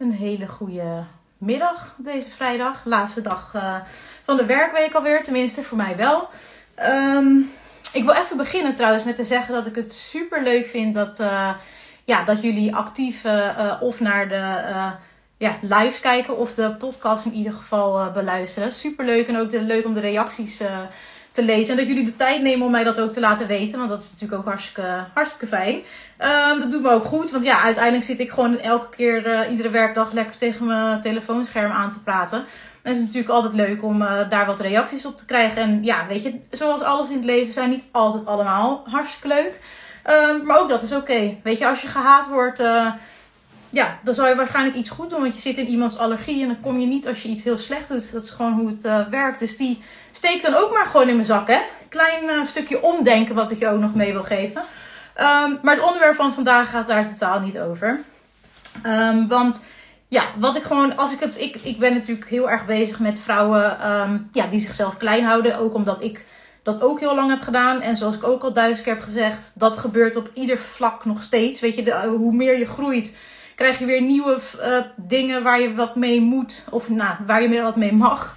Een hele goede middag deze vrijdag. Laatste dag uh, van de werkweek alweer, tenminste voor mij wel. Um, ik wil even beginnen trouwens met te zeggen dat ik het super leuk vind dat, uh, ja, dat jullie actief uh, of naar de ja, lives kijken of de podcast in ieder geval beluisteren. Super leuk en ook de, leuk om de reacties te lezen. En dat jullie de tijd nemen om mij dat ook te laten weten. Want dat is natuurlijk ook hartstikke, hartstikke fijn. Um, dat doet me ook goed. Want ja, uiteindelijk zit ik gewoon elke keer, uh, iedere werkdag, lekker tegen mijn telefoonscherm aan te praten. En het is natuurlijk altijd leuk om uh, daar wat reacties op te krijgen. En ja, weet je, zoals alles in het leven zijn niet altijd allemaal hartstikke leuk. Um, maar ook dat is oké. Weet je, als je gehaat wordt, uh, ja, dan zal je waarschijnlijk iets goed doen. Want je zit in iemands allergie en dan kom je niet als je iets heel slecht doet. Dat is gewoon hoe het werkt. Dus die steek dan ook maar gewoon in mijn zak, hè. Klein uh, stukje omdenken wat ik je ook nog mee wil geven. Um, maar het onderwerp van vandaag gaat daar totaal niet over. Um, want ja, wat ik gewoon, als ik het, ik, ik ben natuurlijk heel erg bezig met vrouwen um, ja, die zichzelf klein houden. Ook omdat ik dat ook heel lang heb gedaan. En zoals ik ook al duizend heb gezegd, dat gebeurt op ieder vlak nog steeds. Weet je, de, hoe meer je groeit, krijg je weer nieuwe uh, dingen waar je wat mee moet. Of nou, waar je wat mee mag.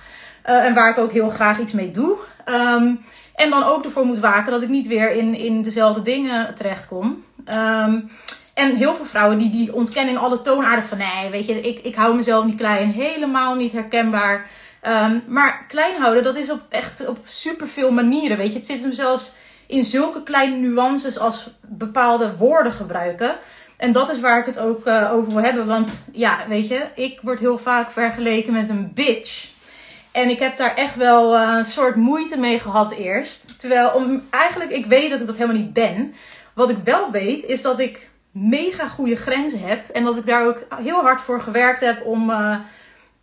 Uh, en waar ik ook heel graag iets mee doe. Um, en dan ook ervoor moet waken dat ik niet weer in, in dezelfde dingen terechtkom. Um, en heel veel vrouwen die, die ontkennen in alle toonaarden van nee, weet je, ik, ik hou mezelf niet klein. Helemaal niet herkenbaar. Um, maar klein houden, dat is op echt op superveel manieren. Weet je, het zit hem zelfs in zulke kleine nuances als bepaalde woorden gebruiken. En dat is waar ik het ook uh, over wil hebben. Want ja, weet je, ik word heel vaak vergeleken met een bitch. En ik heb daar echt wel uh, een soort moeite mee gehad eerst. Terwijl om, eigenlijk, ik weet dat ik dat helemaal niet ben. Wat ik wel weet, is dat ik mega goede grenzen heb. En dat ik daar ook heel hard voor gewerkt heb om, uh,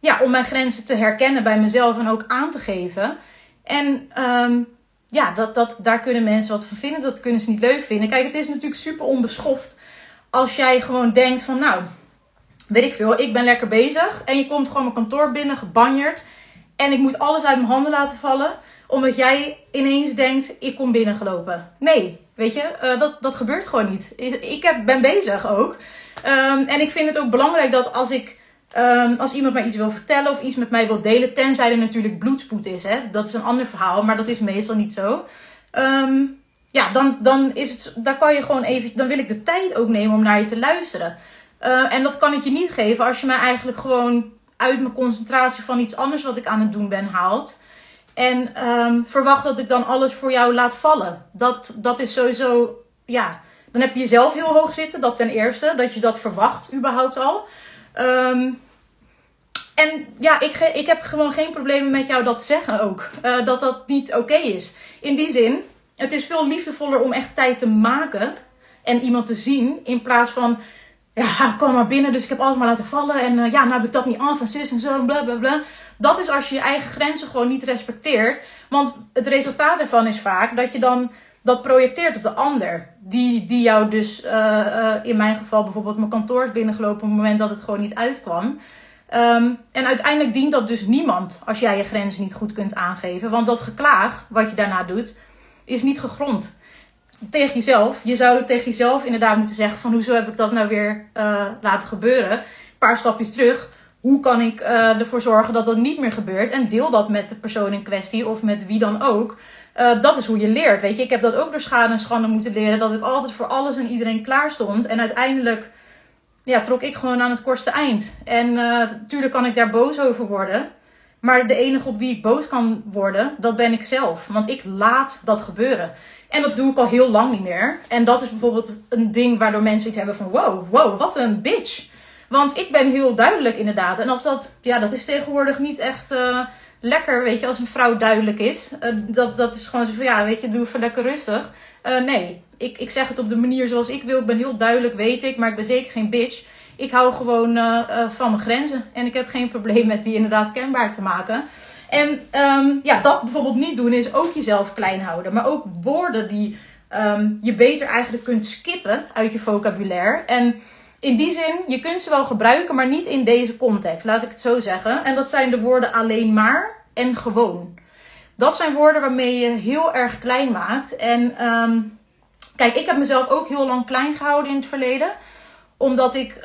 ja, om mijn grenzen te herkennen bij mezelf en ook aan te geven. En um, ja, dat, dat, daar kunnen mensen wat van vinden. Dat kunnen ze niet leuk vinden. Kijk, het is natuurlijk super onbeschoft als jij gewoon denkt van nou, weet ik veel, ik ben lekker bezig. En je komt gewoon mijn kantoor binnen, gebanjerd. En ik moet alles uit mijn handen laten vallen. Omdat jij ineens denkt, ik kom binnengelopen. Nee, weet je, uh, dat, dat gebeurt gewoon niet. Ik heb, ben bezig ook. Um, en ik vind het ook belangrijk dat als ik... Um, als iemand mij iets wil vertellen of iets met mij wil delen, tenzij er natuurlijk bloedspoed is, hè? dat is een ander verhaal, maar dat is meestal niet zo. Um, ja, dan, dan is het, daar kan je gewoon even, dan wil ik de tijd ook nemen om naar je te luisteren. Uh, en dat kan ik je niet geven als je mij eigenlijk gewoon uit mijn concentratie van iets anders wat ik aan het doen ben haalt. En um, verwacht dat ik dan alles voor jou laat vallen. Dat, dat is sowieso, ja, dan heb je jezelf heel hoog zitten. Dat ten eerste, dat je dat verwacht überhaupt al. Um, en ja, ik, ik heb gewoon geen problemen met jou dat zeggen ook. Uh, dat dat niet oké is. In die zin, het is veel liefdevoller om echt tijd te maken en iemand te zien. In plaats van ja, kom maar binnen, dus ik heb alles maar laten vallen. En uh, ja, nou heb ik dat niet af en zus en zo, bla bla bla. Dat is als je je eigen grenzen gewoon niet respecteert. Want het resultaat ervan is vaak dat je dan dat projecteert op de ander. Die, die jou dus, uh, uh, in mijn geval bijvoorbeeld mijn kantoor is binnengelopen op het moment dat het gewoon niet uitkwam. Um, en uiteindelijk dient dat dus niemand als jij je grenzen niet goed kunt aangeven. Want dat geklaag wat je daarna doet, is niet gegrond tegen jezelf. Je zou tegen jezelf inderdaad moeten zeggen van hoezo heb ik dat nou weer uh, laten gebeuren. Een paar stapjes terug. Hoe kan ik uh, ervoor zorgen dat dat niet meer gebeurt? En deel dat met de persoon in kwestie of met wie dan ook. Uh, dat is hoe je leert. Weet je, ik heb dat ook door schade en schande moeten leren. Dat ik altijd voor alles en iedereen klaar stond. En uiteindelijk ja, trok ik gewoon aan het kortste eind. En natuurlijk kan ik daar boos over worden. Maar de enige op wie ik boos kan worden, dat ben ik zelf. Want ik laat dat gebeuren. En dat doe ik al heel lang niet meer. En dat is bijvoorbeeld een ding waardoor mensen iets hebben van wow, wow, wat een bitch. Want ik ben heel duidelijk inderdaad. En als dat, ja, dat is tegenwoordig niet echt uh, lekker, weet je, als een vrouw duidelijk is. Uh, dat, dat is gewoon zo van, ja, weet je, doe even lekker rustig. Uh, nee, ik, ik zeg het op de manier zoals ik wil. Ik ben heel duidelijk, weet ik, maar ik ben zeker geen bitch. Ik hou gewoon van mijn grenzen. En ik heb geen probleem met die inderdaad kenbaar te maken. En um, ja, dat bijvoorbeeld niet doen is ook jezelf klein houden. Maar ook woorden die um, je beter eigenlijk kunt skippen uit je vocabulaire. En in die zin, je kunt ze wel gebruiken, maar niet in deze context, laat ik het zo zeggen. En dat zijn de woorden alleen maar en gewoon. Dat zijn woorden waarmee je heel erg klein maakt. En um, kijk, ik heb mezelf ook heel lang klein gehouden in het verleden. Omdat ik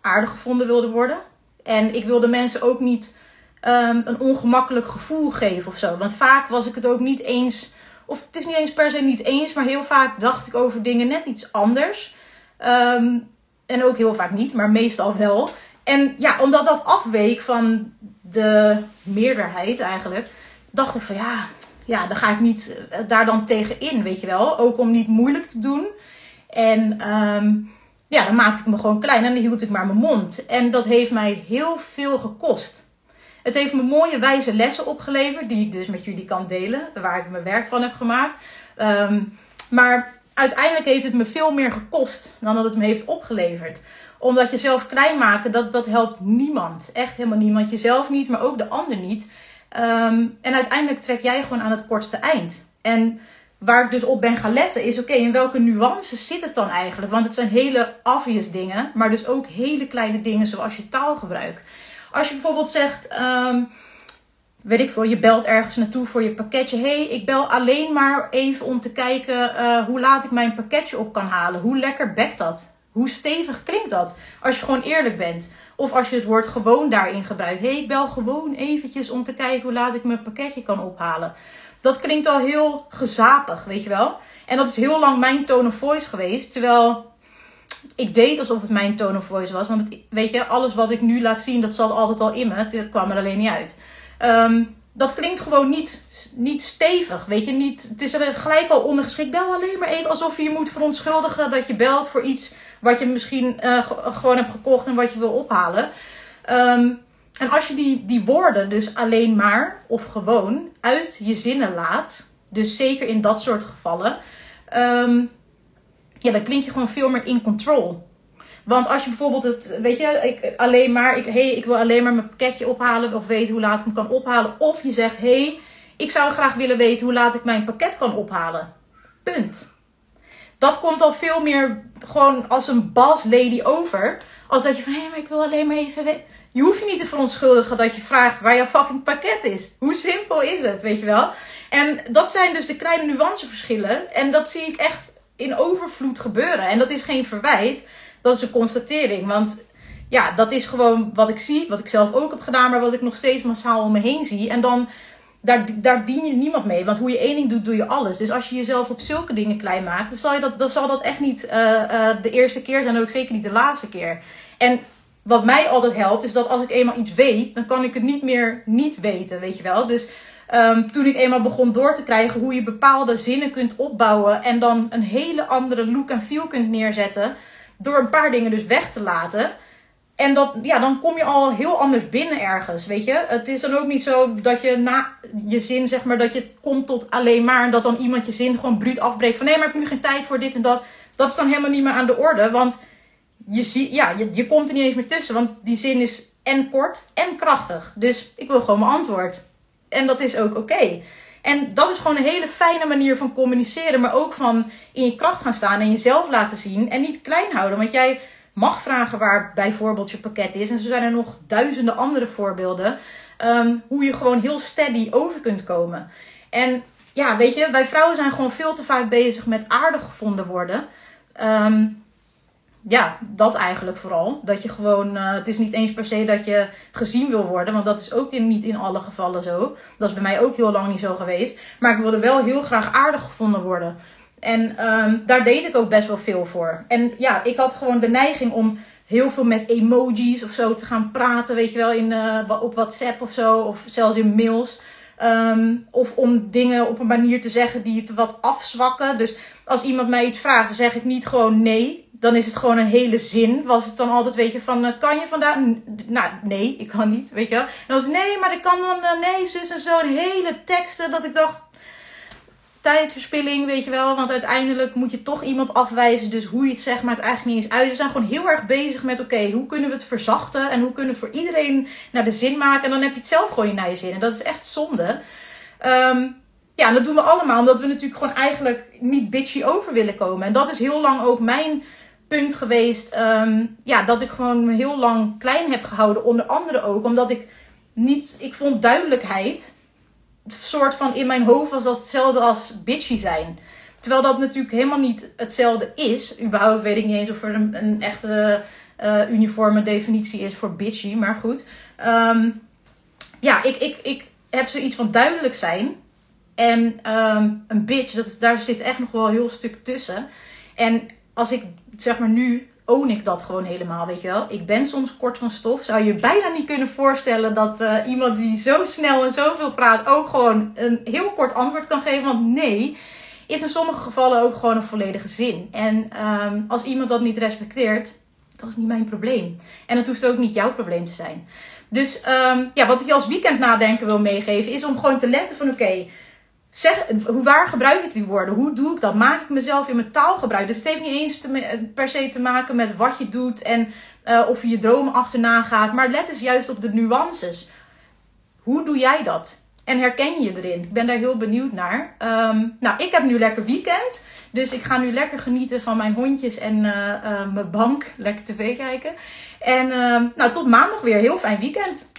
aardig gevonden wilde worden. En ik wilde mensen ook niet ehm, een ongemakkelijk gevoel geven of zo. Want vaak was ik het ook niet eens, of het is niet eens per se niet eens, maar heel vaak dacht ik over dingen net iets anders. Ehm, en ook heel vaak niet, maar meestal wel. En ja, omdat dat afweek van de meerderheid eigenlijk, dacht ik van ja, ja, dan ga ik niet eh, daar dan tegen in, weet je wel. Ook om niet moeilijk te doen. En ehm, ja, dan maakte ik me gewoon klein en dan hield ik maar mijn mond. En dat heeft mij heel veel gekost. Het heeft me mooie wijze lessen opgeleverd, die ik dus met jullie kan delen, waar ik mijn werk van heb gemaakt. Ehm, maar uiteindelijk heeft het me veel meer gekost dan dat het me heeft opgeleverd. Omdat jezelf klein maken, dat, dat helpt niemand. Echt helemaal niemand. Jezelf niet, maar ook de ander niet. Ehm, en uiteindelijk trek jij gewoon aan het kortste eind. En waar ik dus op ben gaan letten is, oké, in welke nuances zit het dan eigenlijk? Want het zijn hele obvious dingen, maar dus ook hele kleine dingen zoals je taalgebruik. Als je bijvoorbeeld zegt, um, weet ik veel, je belt ergens naartoe voor je pakketje. hey, ik bel alleen maar even om te kijken uh, hoe laat ik mijn pakketje op kan halen. Hoe lekker bekt dat? Hoe stevig klinkt dat? Als je gewoon eerlijk bent. Of als je het woord gewoon daarin gebruikt. hey, ik bel gewoon eventjes om te kijken hoe laat ik mijn pakketje kan ophalen. Dat klinkt al heel gezapig, weet je wel. En dat is heel lang mijn tone of voice geweest. Terwijl ik deed alsof het mijn tone of voice was. Want weet je, alles wat ik nu laat zien, dat zat altijd al in me. Het kwam er alleen niet uit. Um, dat klinkt gewoon niet, niet stevig. Weet je, niet, het is er gelijk al ondergeschikt. Bel alleen maar even alsof je je moet verontschuldigen dat je belt voor iets wat je misschien uh, gewoon hebt gekocht en wat je wil ophalen. Um, en als je die, die woorden dus alleen maar of gewoon uit je zinnen laat, dus zeker in dat soort gevallen, um, ja, dan klink je gewoon veel meer in control. Want als je bijvoorbeeld het, weet je, ik, alleen maar, ik, hey, ik wil alleen maar mijn pakketje ophalen of weten hoe laat ik hem kan ophalen. Of je zegt, hey, ik zou graag willen weten hoe laat ik mijn pakket kan ophalen. Punt. Dat komt al veel meer gewoon als een boss lady over. Als dat je van, hé, hey, maar ik wil alleen maar even weten. Je hoeft je niet te verontschuldigen dat je vraagt waar jouw fucking pakket is. Hoe simpel is het, weet je wel? En dat zijn dus de kleine nuanceverschillen. En dat zie ik echt in overvloed gebeuren. En dat is geen verwijt, dat is een constatering. Want ja, dat is gewoon wat ik zie, wat ik zelf ook heb gedaan, maar wat ik nog steeds massaal om me heen zie. En dan, daar, daar dien je niemand mee. Want hoe je één ding doet, doe je alles. Dus als je jezelf op zulke dingen klein maakt, dan zal, je dat, dan zal dat echt niet uh, uh, de eerste keer zijn en ook zeker niet de laatste keer. En wat mij altijd helpt, is dat als ik eenmaal iets weet, dan kan ik het niet meer niet weten, weet je wel. Dus um, toen ik eenmaal begon door te krijgen hoe je bepaalde zinnen kunt opbouwen en dan een hele andere look en feel kunt neerzetten, door een paar dingen dus weg te laten. En dat, ja, dan kom je al heel anders binnen ergens, weet je. Het is dan ook niet zo dat je na je zin, zeg maar, dat je het komt tot alleen maar en dat dan iemand je zin gewoon bruut afbreekt van nee, maar ik heb nu geen tijd voor dit en dat. Dat is dan helemaal niet meer aan de orde, want je, zie, ja, je, je komt er niet eens meer tussen. Want die zin is en kort en krachtig. Dus ik wil gewoon mijn antwoord. En dat is ook oké. En dat is gewoon een hele fijne manier van communiceren. Maar ook van in je kracht gaan staan en jezelf laten zien. En niet klein houden. Want jij mag vragen waar bijvoorbeeld je pakket is. En zo zijn er nog duizenden andere voorbeelden. Um, hoe je gewoon heel steady over kunt komen. En ja, weet je, wij vrouwen zijn gewoon veel te vaak bezig met aardig gevonden worden. Um, ja, dat eigenlijk vooral. Dat je gewoon, uh, het is niet eens per se dat je gezien wil worden, want dat is ook niet in alle gevallen zo. Dat is bij mij ook heel lang niet zo geweest. Maar ik wilde wel heel graag aardig gevonden worden. En um, daar deed ik ook best wel veel voor. En ja, ik had gewoon de neiging om heel veel met emojis of zo te gaan praten, weet je wel, in, uh, op WhatsApp of zo, of zelfs in mails. Um, of om dingen op een manier te zeggen die het wat afzwakken. Dus als iemand mij iets vraagt, zeg ik niet gewoon nee dan is het gewoon een hele zin. Was het dan altijd, weet je, van uh, kan je vandaag? Nou, nee, ik kan niet, weet je dan was nee, maar ik kan dan, uh, nee, zus en zo. Hele teksten dat ik dacht, tijdverspilling, weet je wel. Want uiteindelijk moet je toch iemand afwijzen. Dus hoe je het zegt maakt eigenlijk niet eens uit. We zijn gewoon heel erg bezig met, oké, hoe kunnen we het verzachten? En hoe kunnen we het voor iedereen naar de zin maken? En dan heb je het zelf gewoon naar je zin. En dat is echt zonde. Um, ja, en dat doen we allemaal omdat we natuurlijk gewoon eigenlijk niet bitchy over willen komen. En dat is heel lang ook mijn punt geweest. Um, ja, dat ik gewoon heel lang klein heb gehouden. Onder andere ook omdat ik niet. Ik vond duidelijkheid. soort van in mijn hoofd was dat hetzelfde als bitchy zijn. Terwijl dat natuurlijk helemaal niet hetzelfde is. Überhaupt weet ik niet eens of er een, echte uh, uniforme definitie is voor bitchy. Maar goed. Ehm, ja, ik, ik, ik heb zoiets van duidelijk zijn. En ehm, een bitch, dat, daar zit echt nog wel heel stuk tussen. En als ik zeg maar nu own ik dat gewoon helemaal, weet je wel. Ik ben soms kort van stof. Zou je bijna niet kunnen voorstellen dat uh, iemand die zo snel en zoveel praat ook gewoon een heel kort antwoord kan geven. Want nee, is in sommige gevallen ook gewoon een volledige zin. En um, als iemand dat niet respecteert, dat is niet mijn probleem. En het hoeft ook niet jouw probleem te zijn. Dus um, ja, wat ik je als weekend nadenken wil meegeven, is om gewoon te letten van oké. Zeg, hoe, waar gebruik ik die woorden? Hoe doe ik dat? Maak ik mezelf in mijn taalgebruik? Dus het heeft niet eens per se te maken met wat je doet en uh, of je je dromen achterna gaat. Maar let eens juist op de nuances. Hoe doe jij dat? En herken je erin? Ik ben daar heel benieuwd naar. Um, nou, ik heb nu lekker weekend. Dus ik ga nu lekker genieten van mijn hondjes en uh, uh, mijn bank. Lekker tv kijken. En uh, nou, tot maandag weer. Heel fijn weekend.